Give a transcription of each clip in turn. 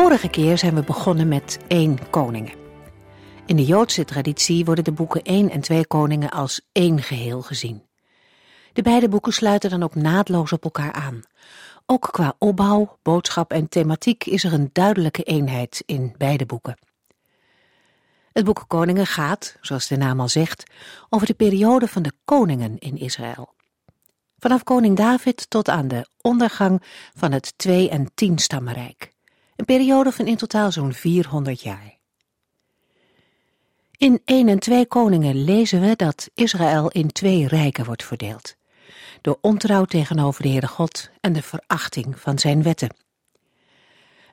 Vorige keer zijn we begonnen met één koningen. In de Joodse traditie worden de boeken 1 en 2 koningen als één geheel gezien. De beide boeken sluiten dan ook naadloos op elkaar aan. Ook qua opbouw, boodschap en thematiek is er een duidelijke eenheid in beide boeken. Het boek Koningen gaat, zoals de naam al zegt, over de periode van de koningen in Israël. Vanaf koning David tot aan de ondergang van het twee- en tienstammenrijk. Een periode van in totaal zo'n 400 jaar. In 1 en 2 Koningen lezen we dat Israël in twee rijken wordt verdeeld. Door ontrouw tegenover de Heere God en de verachting van zijn wetten.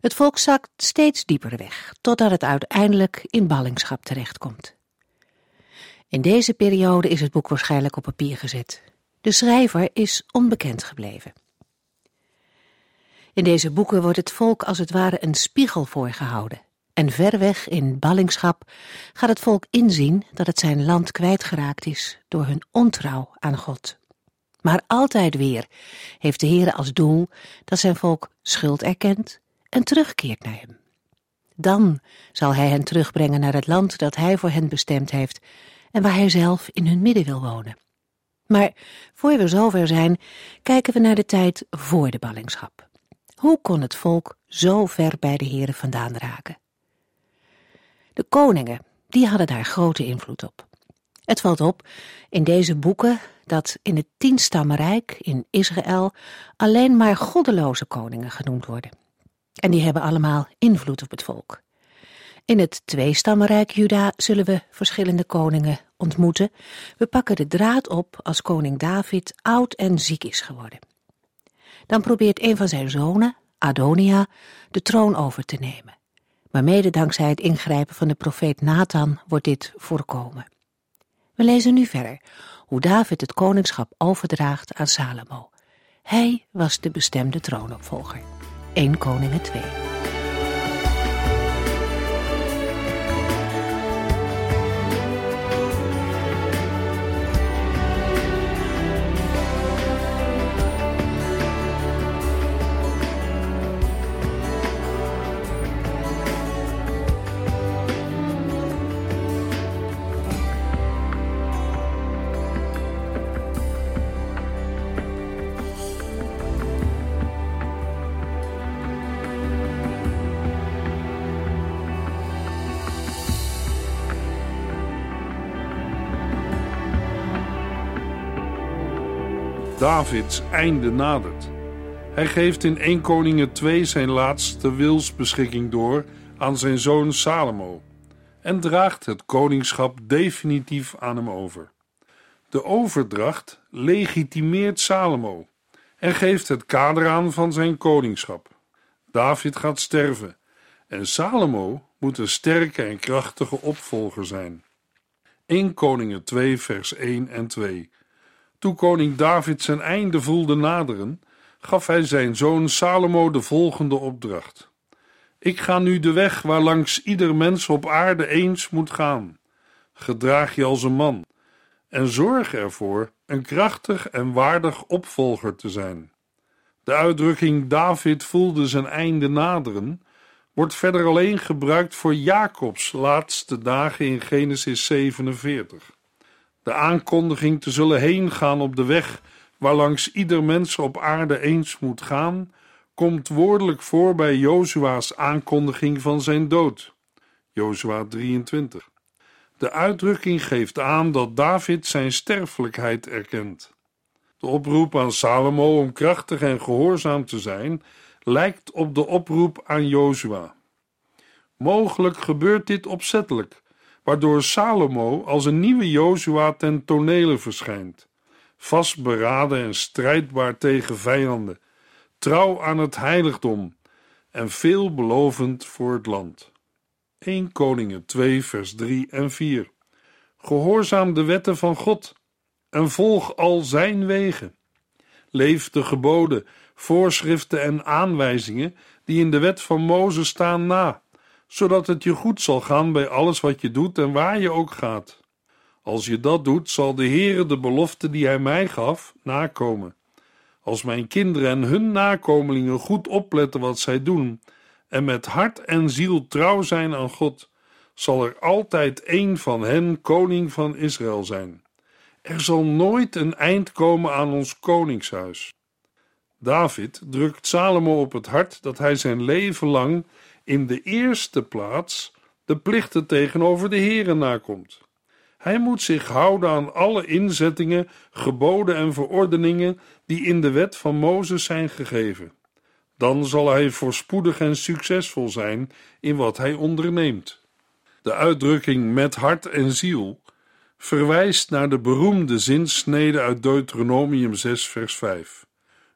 Het volk zakt steeds dieper weg, totdat het uiteindelijk in ballingschap terechtkomt. In deze periode is het boek waarschijnlijk op papier gezet. De schrijver is onbekend gebleven. In deze boeken wordt het volk als het ware een spiegel voorgehouden. En ver weg in ballingschap gaat het volk inzien dat het zijn land kwijtgeraakt is door hun ontrouw aan God. Maar altijd weer heeft de Heer als doel dat zijn volk schuld erkent en terugkeert naar hem. Dan zal hij hen terugbrengen naar het land dat hij voor hen bestemd heeft en waar hij zelf in hun midden wil wonen. Maar voor we zover zijn, kijken we naar de tijd voor de ballingschap. Hoe kon het volk zo ver bij de heren vandaan raken? De koningen, die hadden daar grote invloed op. Het valt op in deze boeken dat in het tienstammenrijk in Israël alleen maar goddeloze koningen genoemd worden. En die hebben allemaal invloed op het volk. In het tweestammenrijk Juda zullen we verschillende koningen ontmoeten. We pakken de draad op als koning David oud en ziek is geworden. Dan probeert een van zijn zonen, Adonia, de troon over te nemen. Maar mede dankzij het ingrijpen van de profeet Nathan wordt dit voorkomen. We lezen nu verder hoe David het koningschap overdraagt aan Salomo. Hij was de bestemde troonopvolger. 1 Koningen 2. Davids einde nadert. Hij geeft in 1 Koningen 2 zijn laatste wilsbeschikking door aan zijn zoon Salomo en draagt het koningschap definitief aan hem over. De overdracht legitimeert Salomo en geeft het kader aan van zijn koningschap. David gaat sterven en Salomo moet een sterke en krachtige opvolger zijn. 1 Koningen 2 vers 1 en 2 toen koning David zijn einde voelde naderen, gaf hij zijn zoon Salomo de volgende opdracht: Ik ga nu de weg waar langs ieder mens op aarde eens moet gaan. Gedraag je als een man en zorg ervoor een krachtig en waardig opvolger te zijn. De uitdrukking David voelde zijn einde naderen wordt verder alleen gebruikt voor Jacobs laatste dagen in Genesis 47 de aankondiging te zullen heen gaan op de weg waarlangs ieder mens op aarde eens moet gaan, komt woordelijk voor bij Jozua's aankondiging van zijn dood. Jozua 23. De uitdrukking geeft aan dat David zijn sterfelijkheid erkent. De oproep aan Salomo om krachtig en gehoorzaam te zijn lijkt op de oproep aan Jozua. Mogelijk gebeurt dit opzettelijk, waardoor Salomo als een nieuwe Jozua ten tonele verschijnt, vastberaden en strijdbaar tegen vijanden, trouw aan het heiligdom en veelbelovend voor het land. 1 Koningen 2 vers 3 en 4 Gehoorzaam de wetten van God en volg al zijn wegen. Leef de geboden, voorschriften en aanwijzingen die in de wet van Mozes staan na, zodat het je goed zal gaan bij alles wat je doet en waar je ook gaat. Als je dat doet, zal de Heere de belofte die hij mij gaf nakomen. Als mijn kinderen en hun nakomelingen goed opletten wat zij doen en met hart en ziel trouw zijn aan God, zal er altijd één van hen koning van Israël zijn. Er zal nooit een eind komen aan ons koningshuis. David drukt Salomo op het hart dat hij zijn leven lang in de eerste plaats de plichten tegenover de Heere nakomt. Hij moet zich houden aan alle inzettingen, geboden en verordeningen die in de wet van Mozes zijn gegeven. Dan zal hij voorspoedig en succesvol zijn in wat hij onderneemt. De uitdrukking met hart en ziel verwijst naar de beroemde zinsnede uit Deuteronomium 6 vers 5.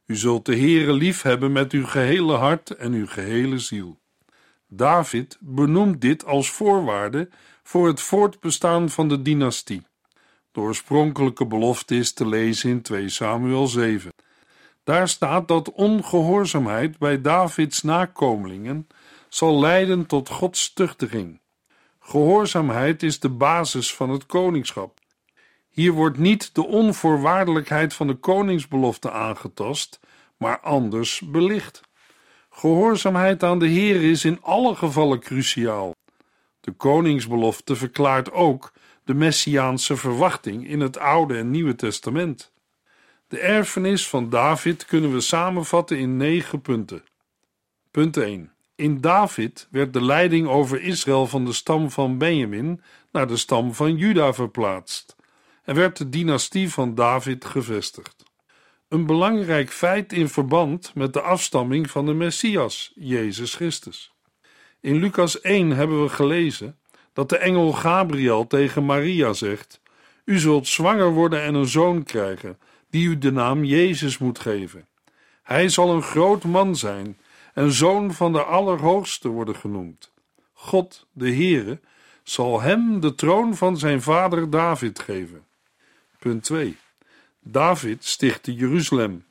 U zult de Heere lief hebben met uw gehele hart en uw gehele ziel. David benoemt dit als voorwaarde voor het voortbestaan van de dynastie. De oorspronkelijke belofte is te lezen in 2 Samuel 7. Daar staat dat ongehoorzaamheid bij Davids nakomelingen zal leiden tot Gods tuchtiging. Gehoorzaamheid is de basis van het koningschap. Hier wordt niet de onvoorwaardelijkheid van de koningsbelofte aangetast, maar anders belicht. Gehoorzaamheid aan de Heer is in alle gevallen cruciaal. De koningsbelofte verklaart ook de messiaanse verwachting in het Oude en Nieuwe Testament. De erfenis van David kunnen we samenvatten in negen punten. Punt 1. In David werd de leiding over Israël van de stam van Benjamin naar de stam van Juda verplaatst en werd de dynastie van David gevestigd. Een belangrijk feit in verband met de afstamming van de Messias, Jezus Christus. In Lucas 1 hebben we gelezen dat de engel Gabriel tegen Maria zegt: U zult zwanger worden en een zoon krijgen, die u de naam Jezus moet geven. Hij zal een groot man zijn en zoon van de Allerhoogste worden genoemd. God, de Heere, zal hem de troon van zijn vader David geven. Punt 2. David stichtte Jeruzalem.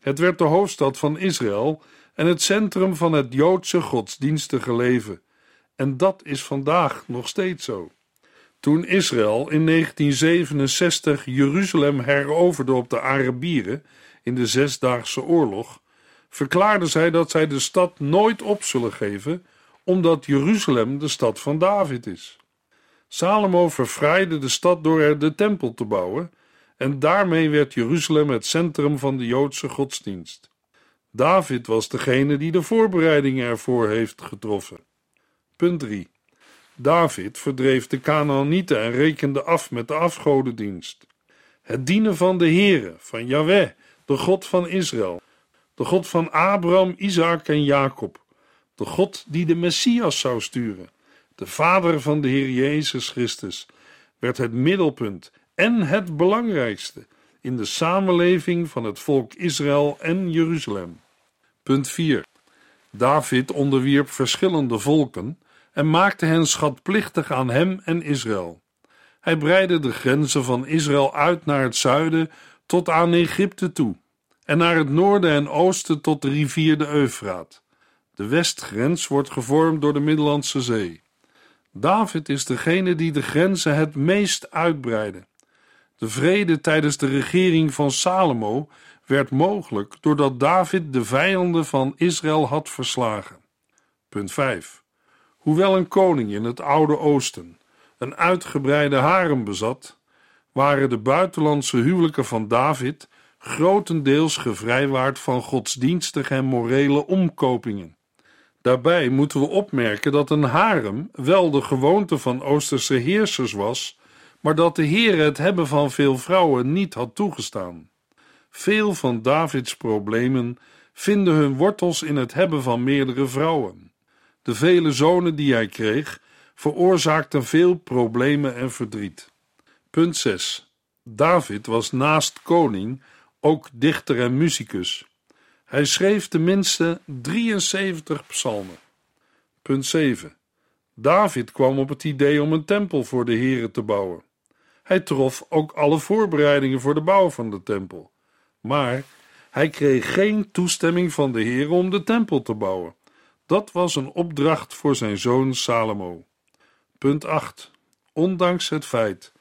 Het werd de hoofdstad van Israël en het centrum van het Joodse godsdienstige leven. En dat is vandaag nog steeds zo. Toen Israël in 1967 Jeruzalem heroverde op de Arabieren in de Zesdaagse Oorlog, verklaarden zij dat zij de stad nooit op zullen geven, omdat Jeruzalem de stad van David is. Salomo verfraaide de stad door er de tempel te bouwen, en daarmee werd Jeruzalem het centrum van de Joodse godsdienst. David was degene die de voorbereidingen ervoor heeft getroffen. Punt 3. David verdreef de Canaanieten en rekende af met de afgodendienst. Het dienen van de Heere, van Yahweh, de God van Israël, de God van Abraham, Isaac en Jacob, de God die de Messias zou sturen, de Vader van de Heer Jezus Christus, werd het middelpunt en het belangrijkste in de samenleving van het volk Israël en Jeruzalem. Punt 4. David onderwierp verschillende volken en maakte hen schatplichtig aan hem en Israël. Hij breidde de grenzen van Israël uit naar het zuiden tot aan Egypte toe en naar het noorden en oosten tot de rivier de Eufraat. De westgrens wordt gevormd door de Middellandse Zee. David is degene die de grenzen het meest uitbreidde. De vrede tijdens de regering van Salomo werd mogelijk doordat David de vijanden van Israël had verslagen. Punt 5. Hoewel een koning in het Oude Oosten een uitgebreide harem bezat, waren de buitenlandse huwelijken van David grotendeels gevrijwaard van godsdienstige en morele omkopingen. Daarbij moeten we opmerken dat een harem wel de gewoonte van Oosterse heersers was, maar dat de Heer het hebben van veel vrouwen niet had toegestaan. Veel van Davids problemen vinden hun wortels in het hebben van meerdere vrouwen. De vele zonen die hij kreeg veroorzaakten veel problemen en verdriet. Punt 6. David was naast koning ook dichter en muzikus. Hij schreef tenminste 73 psalmen. Punt 7. David kwam op het idee om een tempel voor de Here te bouwen. Hij trof ook alle voorbereidingen voor de bouw van de tempel. Maar hij kreeg geen toestemming van de Heer om de tempel te bouwen. Dat was een opdracht voor zijn zoon Salomo. Punt 8. Ondanks het feit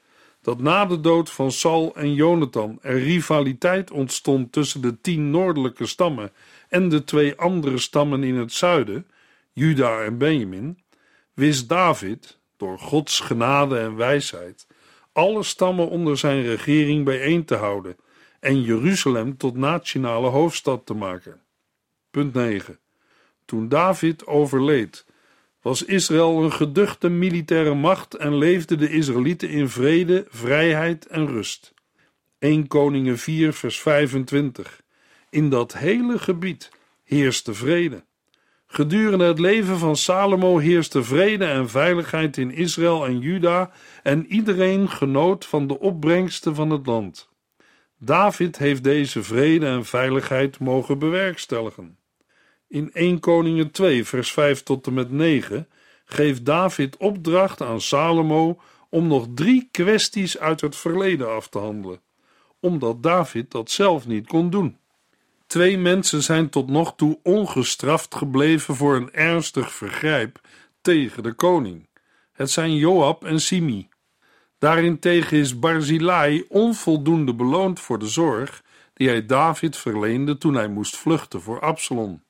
dat na de dood van Saul en Jonathan er rivaliteit ontstond tussen de tien noordelijke stammen en de twee andere stammen in het zuiden, Juda en Benjamin, wist David, door Gods genade en wijsheid, alle stammen onder zijn regering bijeen te houden en Jeruzalem tot nationale hoofdstad te maken. Punt 9. Toen David overleed, was Israël een geduchte militaire macht en leefden de Israëlieten in vrede, vrijheid en rust. 1 Koningen 4 vers 25. In dat hele gebied heerste vrede. Gedurende het leven van Salomo heerste vrede en veiligheid in Israël en Juda en iedereen genoot van de opbrengsten van het land. David heeft deze vrede en veiligheid mogen bewerkstelligen. In 1 Koningen 2 vers 5 tot en met 9 geeft David opdracht aan Salomo om nog drie kwesties uit het verleden af te handelen, omdat David dat zelf niet kon doen. Twee mensen zijn tot nog toe ongestraft gebleven voor een ernstig vergrijp tegen de koning. Het zijn Joab en Simi. Daarentegen is Barzilai onvoldoende beloond voor de zorg die hij David verleende toen hij moest vluchten voor Absalom.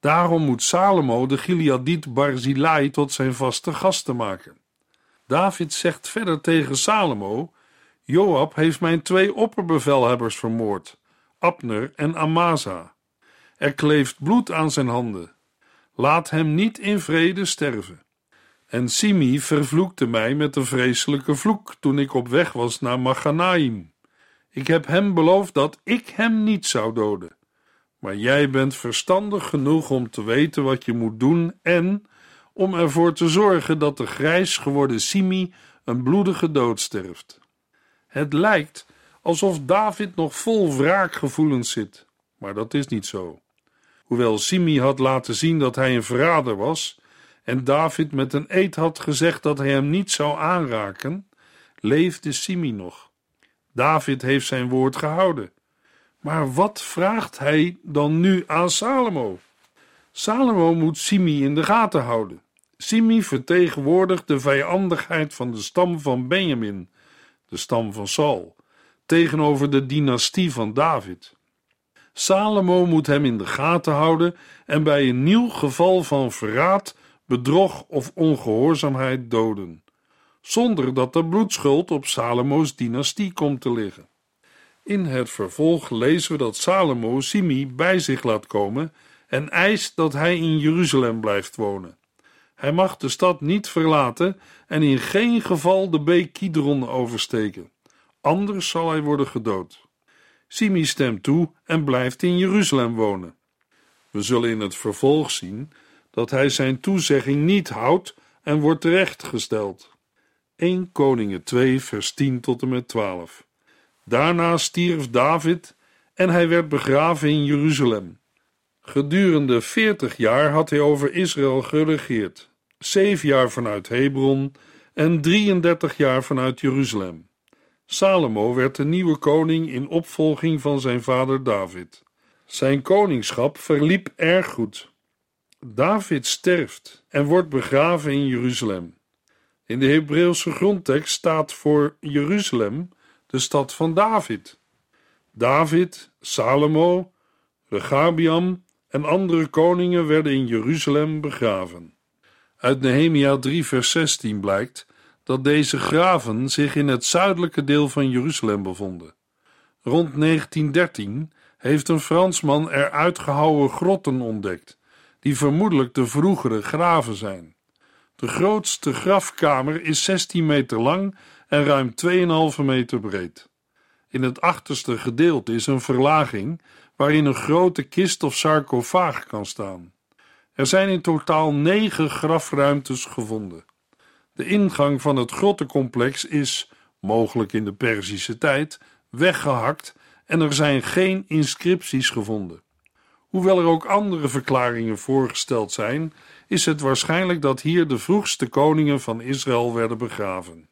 Daarom moet Salomo de Gileadiet Barzilai tot zijn vaste gasten maken. David zegt verder tegen Salomo: Joab heeft mijn twee opperbevelhebbers vermoord, Abner en Amasa. Er kleeft bloed aan zijn handen. Laat hem niet in vrede sterven. En Simi vervloekte mij met een vreselijke vloek toen ik op weg was naar Machanaim. Ik heb hem beloofd dat ik hem niet zou doden. Maar jij bent verstandig genoeg om te weten wat je moet doen en om ervoor te zorgen dat de grijs geworden Simi een bloedige dood sterft. Het lijkt alsof David nog vol wraakgevoelens zit, maar dat is niet zo. Hoewel Simi had laten zien dat hij een verrader was en David met een eed had gezegd dat hij hem niet zou aanraken, leefde Simi nog. David heeft zijn woord gehouden. Maar wat vraagt hij dan nu aan Salomo? Salomo moet Simi in de gaten houden. Simi vertegenwoordigt de vijandigheid van de stam van Benjamin, de stam van Saul, tegenover de dynastie van David. Salomo moet hem in de gaten houden en bij een nieuw geval van verraad, bedrog of ongehoorzaamheid doden, zonder dat de bloedschuld op Salomo's dynastie komt te liggen. In het vervolg lezen we dat Salomo Simi bij zich laat komen en eist dat hij in Jeruzalem blijft wonen. Hij mag de stad niet verlaten en in geen geval de beek Kidron oversteken. Anders zal hij worden gedood. Simi stemt toe en blijft in Jeruzalem wonen. We zullen in het vervolg zien dat hij zijn toezegging niet houdt en wordt terechtgesteld. 1 Koningen 2 vers 10 tot en met 12 Daarna stierf David en hij werd begraven in Jeruzalem. Gedurende veertig jaar had hij over Israël geregeerd, zeven jaar vanuit Hebron en 33 jaar vanuit Jeruzalem. Salomo werd de nieuwe koning in opvolging van zijn vader David. Zijn koningschap verliep erg goed. David sterft en wordt begraven in Jeruzalem. In de Hebreeuwse grondtekst staat voor Jeruzalem de stad van David. David, Salomo, Regabiam en andere koningen werden in Jeruzalem begraven. Uit Nehemia 3 vers 16 blijkt dat deze graven zich in het zuidelijke deel van Jeruzalem bevonden. Rond 1913 heeft een Fransman er uitgehouwen grotten ontdekt, die vermoedelijk de vroegere graven zijn. De grootste grafkamer is 16 meter lang en ruim 2,5 meter breed. In het achterste gedeelte is een verlaging waarin een grote kist of sarcofaag kan staan. Er zijn in totaal negen grafruimtes gevonden. De ingang van het grottencomplex is, mogelijk in de Perzische tijd, weggehakt en er zijn geen inscripties gevonden. Hoewel er ook andere verklaringen voorgesteld zijn, is het waarschijnlijk dat hier de vroegste koningen van Israël werden begraven.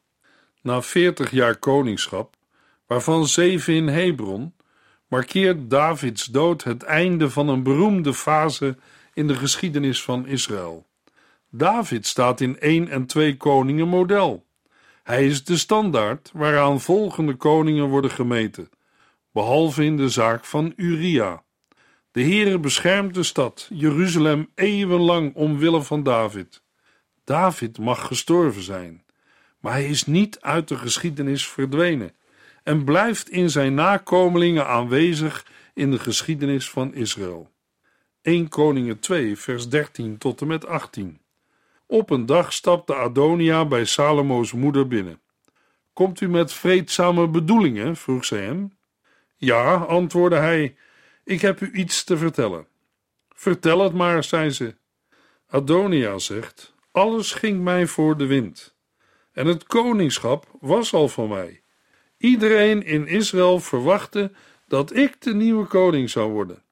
Na veertig jaar koningschap, waarvan zeven in Hebron, markeert Davids dood het einde van een beroemde fase in de geschiedenis van Israël. David staat in 1 en 2 koningen model. Hij is de standaard waaraan volgende koningen worden gemeten, behalve in de zaak van Uria. De Heere beschermt de stad, Jeruzalem, eeuwenlang omwille van David. David mag gestorven zijn, maar hij is niet uit de geschiedenis verdwenen en blijft in zijn nakomelingen aanwezig in de geschiedenis van Israël. 1 Koningen 2, vers 13 tot en met 18. Op een dag stapte Adonia bij Salomo's moeder binnen. Komt u met vreedzame bedoelingen? vroeg ze hem. Ja, antwoordde hij, ik heb u iets te vertellen. Vertel het maar, zei ze. Adonia zegt: Alles ging mij voor de wind. En het koningschap was al van mij. Iedereen in Israël verwachtte dat ik de nieuwe koning zou worden.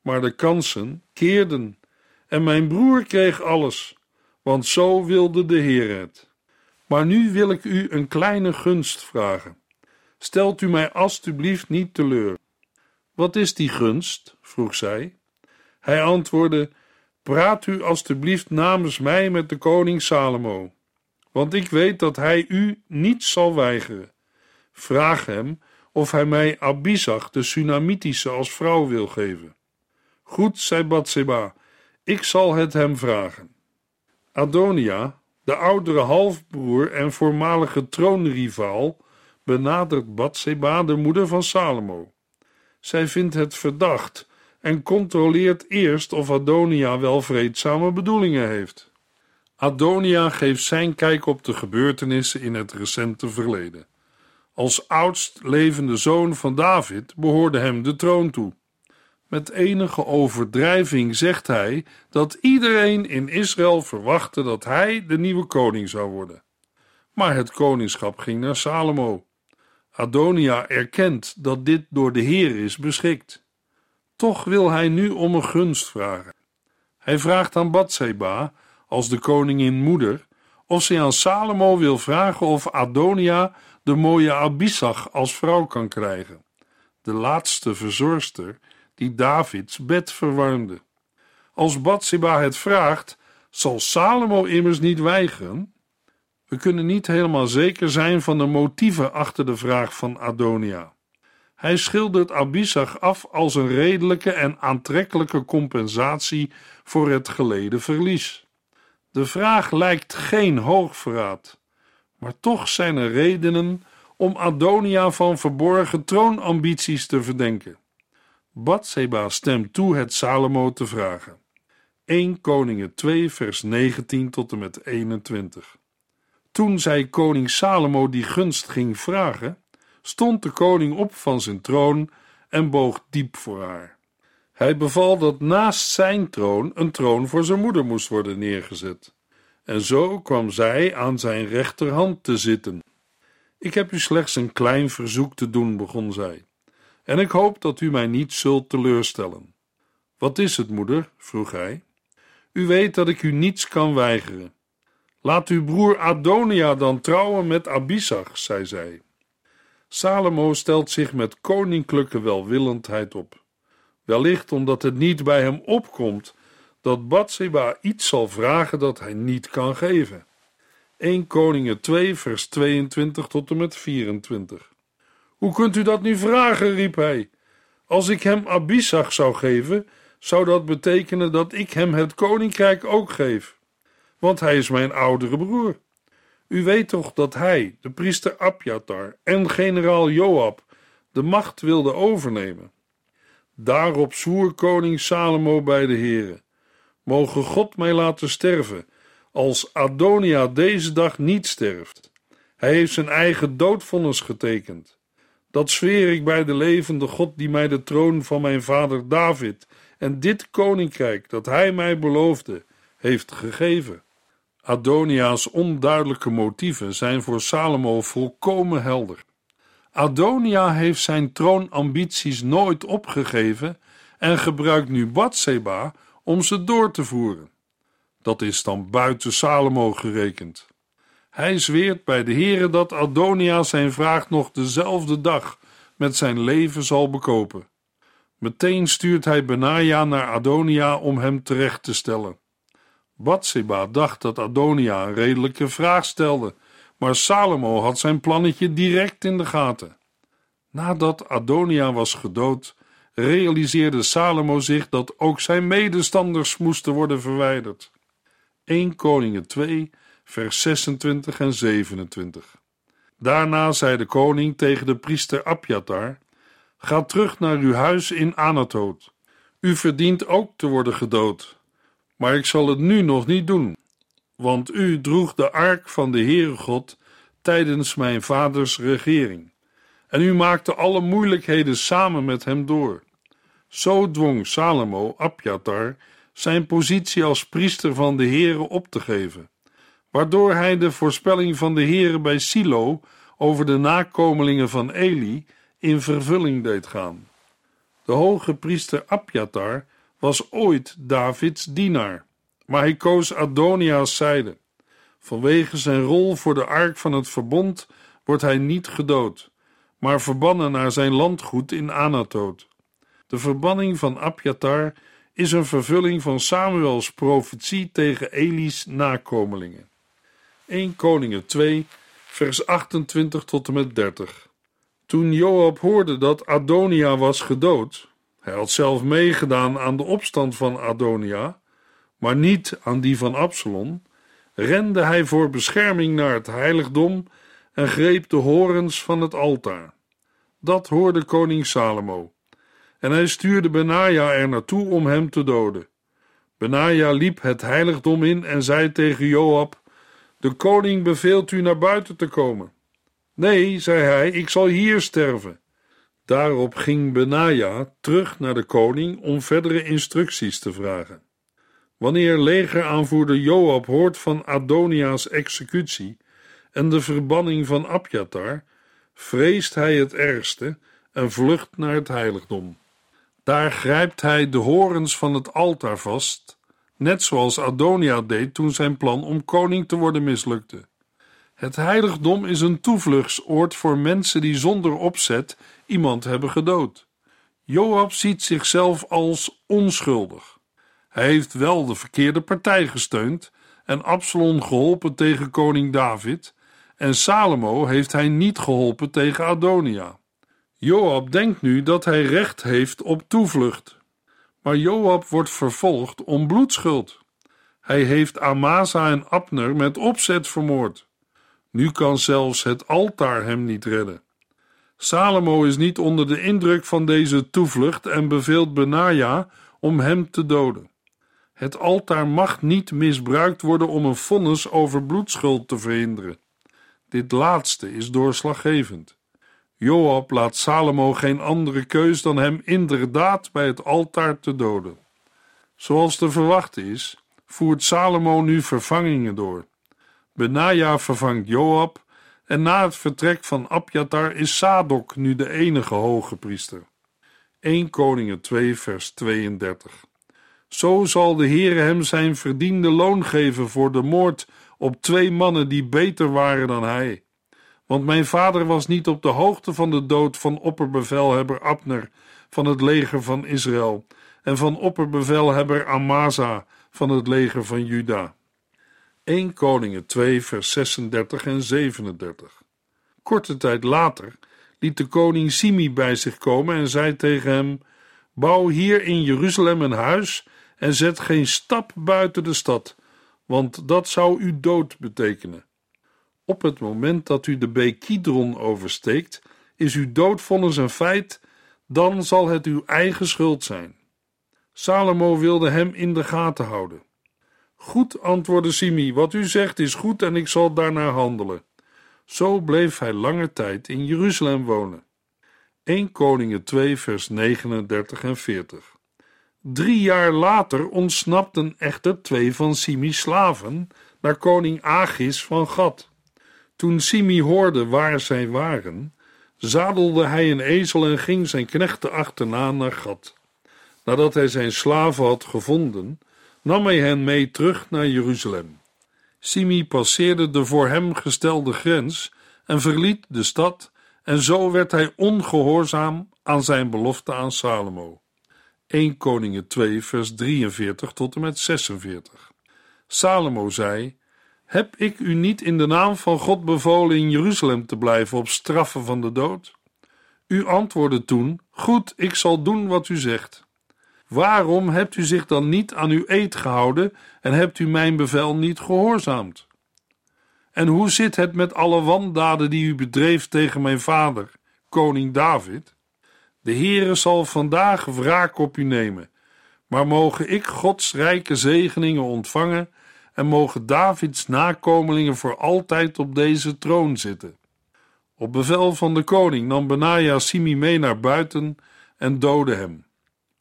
Maar de kansen keerden en mijn broer kreeg alles, want zo wilde de Heer het. Maar nu wil ik u een kleine gunst vragen. Stelt u mij alstublieft niet teleur. Wat is die gunst? vroeg zij. Hij antwoordde: Praat u alstublieft namens mij met de koning Salomo, want ik weet dat hij u niet zal weigeren. Vraag hem of hij mij Abizag, de Sunamitische, als vrouw wil geven. Goed, zei Batseba, ik zal het hem vragen. Adonia, de oudere halfbroer en voormalige troonrivaal, benadert Batseba, de moeder van Salomo. Zij vindt het verdacht en controleert eerst of Adonia wel vreedzame bedoelingen heeft. Adonia geeft zijn kijk op de gebeurtenissen in het recente verleden. Als oudst levende zoon van David behoorde hem de troon toe. Met enige overdrijving zegt hij dat iedereen in Israël verwachtte dat hij de nieuwe koning zou worden. Maar het koningschap ging naar Salomo. Adonia erkent dat dit door de Heer is beschikt. Toch wil hij nu om een gunst vragen. Hij vraagt aan Batseba, als de koningin moeder, of zij aan Salomo wil vragen of Adonia de mooie Abisag als vrouw kan krijgen, de laatste verzorgster die Davids bed verwarmde. Als Batseba het vraagt, zal Salomo immers niet weigeren. We kunnen niet helemaal zeker zijn van de motieven achter de vraag van Adonia. Hij schildert Abisag af als een redelijke en aantrekkelijke compensatie voor het geleden verlies. De vraag lijkt geen hoogverraad, maar toch zijn er redenen om Adonia van verborgen troonambities te verdenken. Batseba stemt toe het Salomo te vragen. 1 Koningen 2 vers 19 tot en met 21 Toen zij koning Salomo die gunst ging vragen, stond de koning op van zijn troon en boog diep voor haar. Hij beval dat naast zijn troon een troon voor zijn moeder moest worden neergezet. En zo kwam zij aan zijn rechterhand te zitten. Ik heb u slechts een klein verzoek te doen, begon zij, en ik hoop dat u mij niet zult teleurstellen. Wat is het, moeder? vroeg hij. U weet dat ik u niets kan weigeren. Laat uw broer Adonia dan trouwen met Abisag, zei zij. Salomo stelt zich met koninklijke welwillendheid op. Wellicht omdat het niet bij hem opkomt dat Bathsheba iets zal vragen dat hij niet kan geven. 1 Koningen 2 vers 22 tot en met 24 Hoe kunt u dat nu vragen, riep hij. Als ik hem Abisag zou geven, zou dat betekenen dat ik hem het koninkrijk ook geef. Want hij is mijn oudere broer. U weet toch dat hij, de priester Abjatar en generaal Joab de macht wilde overnemen. Daarop zwoer koning Salomo bij de heren: Mogen God mij laten sterven, als Adonia deze dag niet sterft. Hij heeft zijn eigen doodvonnis getekend. Dat zweer ik bij de levende God die mij de troon van mijn vader David en dit koninkrijk dat hij mij beloofde, heeft gegeven. Adonia's onduidelijke motieven zijn voor Salomo volkomen helder. Adonia heeft zijn troonambities nooit opgegeven en gebruikt nu Batseba om ze door te voeren. Dat is dan buiten Salomo gerekend. Hij zweert bij de Heere dat Adonia zijn vraag nog dezelfde dag met zijn leven zal bekopen. Meteen stuurt hij Benaja naar Adonia om hem terecht te stellen. Batseba dacht dat Adonia een redelijke vraag stelde, maar Salomo had zijn plannetje direct in de gaten. Nadat Adonia was gedood, realiseerde Salomo zich dat ook zijn medestanders moesten worden verwijderd. 1 Koningen 2, vers 26 en 27. Daarna zei de koning tegen de priester Abjatar: Ga terug naar uw huis in Anatoot. U verdient ook te worden gedood, maar ik zal het nu nog niet doen, want u droeg de ark van de Heere God tijdens mijn vaders regering, en u maakte alle moeilijkheden samen met hem door. Zo dwong Salomo Abjatar zijn positie als priester van de Heere op te geven, waardoor hij de voorspelling van de Heere bij Silo over de nakomelingen van Eli in vervulling deed gaan. De hoge priester Abjatar was ooit Davids dienaar, maar hij koos Adonia's zijde. Vanwege zijn rol voor de ark van het verbond wordt hij niet gedood, maar verbannen naar zijn landgoed in Anatoot. De verbanning van Abjatar is een vervulling van Samuels profetie tegen Eli's nakomelingen. 1 Koningen 2, vers 28 tot en met 30. Toen Joab hoorde dat Adonia was gedood, hij had zelf meegedaan aan de opstand van Adonia, maar niet aan die van Absalom, rende hij voor bescherming naar het heiligdom en greep de horens van het altaar. Dat hoorde koning Salomo. En hij stuurde Benaja er naartoe om hem te doden. Benaja liep het heiligdom in en zei tegen Joab: De koning beveelt u naar buiten te komen. Nee, zei hij, ik zal hier sterven. Daarop ging Benaja terug naar de koning om verdere instructies te vragen. Wanneer legeraanvoerder Joab hoort van Adonia's executie en de verbanning van Abjatar, vreest hij het ergste en vlucht naar het heiligdom. Daar grijpt hij de horens van het altaar vast, net zoals Adonia deed toen zijn plan om koning te worden mislukte. Het heiligdom is een toevluchtsoord voor mensen die zonder opzet iemand hebben gedood. Joab ziet zichzelf als onschuldig. Hij heeft wel de verkeerde partij gesteund en Absalom geholpen tegen koning David, en Salomo heeft hij niet geholpen tegen Adonia. Joab denkt nu dat hij recht heeft op toevlucht. Maar Joab wordt vervolgd om bloedschuld. Hij heeft Amasa en Abner met opzet vermoord. Nu kan zelfs het altaar hem niet redden. Salomo is niet onder de indruk van deze toevlucht en beveelt Benaja om hem te doden. Het altaar mag niet misbruikt worden om een vonnis over bloedschuld te verhinderen. Dit laatste is doorslaggevend. Joab laat Salomo geen andere keus dan hem inderdaad bij het altaar te doden. Zoals te verwachten is, voert Salomo nu vervangingen door. Benaja vervangt Joab en na het vertrek van Abjatar is Sadok nu de enige hoge priester. 1 Koningen 2 vers 32 Zo zal de Heere hem zijn verdiende loon geven voor de moord op twee mannen die beter waren dan hij. Want mijn vader was niet op de hoogte van de dood van opperbevelhebber Abner van het leger van Israël en van opperbevelhebber Amasa van het leger van Juda. 1 Koningen 2 vers 36 en 37 Korte tijd later liet de koning Simi bij zich komen en zei tegen hem: Bouw hier in Jeruzalem een huis en zet geen stap buiten de stad, want dat zou u dood betekenen. Op het moment dat u de beek Kidron oversteekt, is uw doodvonnis een feit, dan zal het uw eigen schuld zijn. Salomo wilde hem in de gaten houden. Goed, antwoordde Simi, wat u zegt is goed en ik zal daarnaar handelen. Zo bleef hij lange tijd in Jeruzalem wonen. 1 Koningen 2 vers 39 en 40 Drie jaar later ontsnapten echter twee van Simi's slaven naar koning Agis van Gad. Toen Simi hoorde waar zij waren, zadelde hij een ezel en ging zijn knechten achterna naar Gad. Nadat hij zijn slaven had gevonden, nam hij hen mee terug naar Jeruzalem. Simi passeerde de voor hem gestelde grens en verliet de stad, en zo werd hij ongehoorzaam aan zijn belofte aan Salomo. 1 Koningen 2, vers 43 tot en met 46. Salomo zei: Heb ik u niet in de naam van God bevolen in Jeruzalem te blijven op straffen van de dood? U antwoordde toen: Goed, ik zal doen wat u zegt. Waarom hebt u zich dan niet aan uw eed gehouden en hebt u mijn bevel niet gehoorzaamd? En hoe zit het met alle wandaden die u bedreef tegen mijn vader, koning David? De Heere zal vandaag wraak op u nemen, maar mogen ik Gods rijke zegeningen ontvangen en mogen Davids nakomelingen voor altijd op deze troon zitten. Op bevel van de koning nam Benaja Simi mee naar buiten en doodde hem.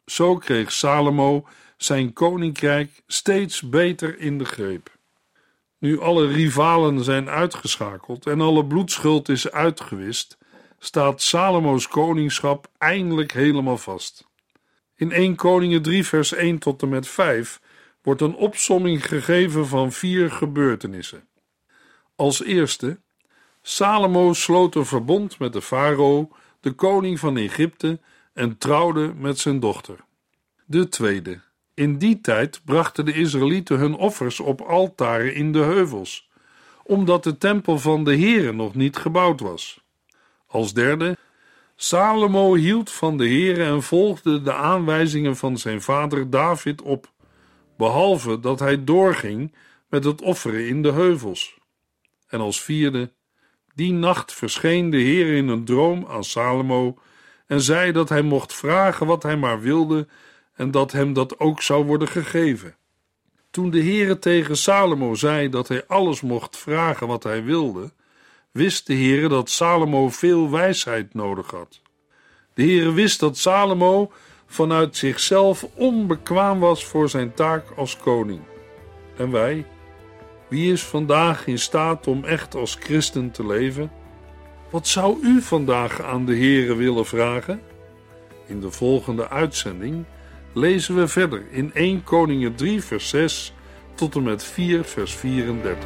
Zo kreeg Salomo zijn koninkrijk steeds beter in de greep. Nu alle rivalen zijn uitgeschakeld en alle bloedschuld is uitgewist, staat Salomo's koningschap eindelijk helemaal vast. In 1 Koningen 3 vers 1 tot en met 5 wordt een opsomming gegeven van vier gebeurtenissen. Als eerste, Salomo sloot een verbond met de farao, de koning van Egypte, en trouwde met zijn dochter. De tweede, in die tijd brachten de Israëlieten hun offers op altaren in de heuvels, omdat de tempel van de Heere nog niet gebouwd was. Als derde, Salomo hield van de Heere en volgde de aanwijzingen van zijn vader David op, behalve dat hij doorging met het offeren in de heuvels. En als vierde, die nacht verscheen de Heer in een droom aan Salomo en zei dat hij mocht vragen wat hij maar wilde en dat hem dat ook zou worden gegeven. Toen de Heere tegen Salomo zei dat hij alles mocht vragen wat hij wilde, wist de Heere dat Salomo veel wijsheid nodig had. De Heere wist dat Salomo vanuit zichzelf onbekwaam was voor zijn taak als koning. En wij? Wie is vandaag in staat om echt als christen te leven? Wat zou u vandaag aan de Heere willen vragen? In de volgende uitzending lezen we verder in 1 Koningen 3 vers 6 tot en met 4 vers 34.